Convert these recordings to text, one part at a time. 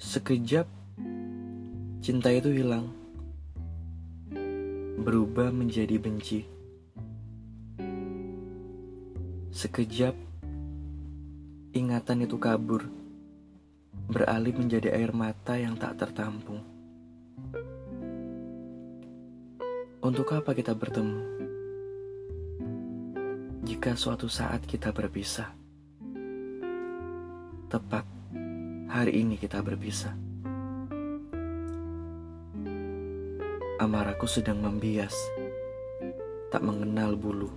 Sekejap, cinta itu hilang, berubah menjadi benci. Sekejap, ingatan itu kabur, beralih menjadi air mata yang tak tertampung. Untuk apa kita bertemu? Jika suatu saat kita berpisah, tepat hari ini kita berpisah. Amarahku sedang membias, tak mengenal bulu.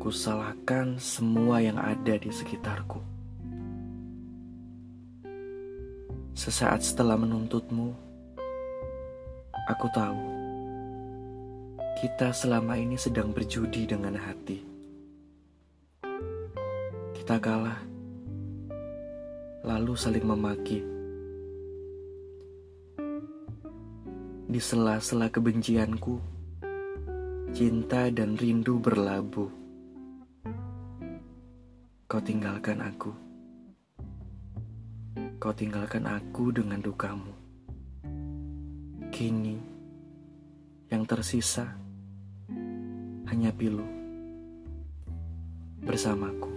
Kusalahkan semua yang ada di sekitarku. Sesaat setelah menuntutmu, aku tahu kita selama ini sedang berjudi dengan hati. Kita kalah lalu saling memaki. Di sela-sela kebencianku, cinta dan rindu berlabuh. Kau tinggalkan aku. Kau tinggalkan aku dengan dukamu. Kini, yang tersisa hanya pilu bersamaku.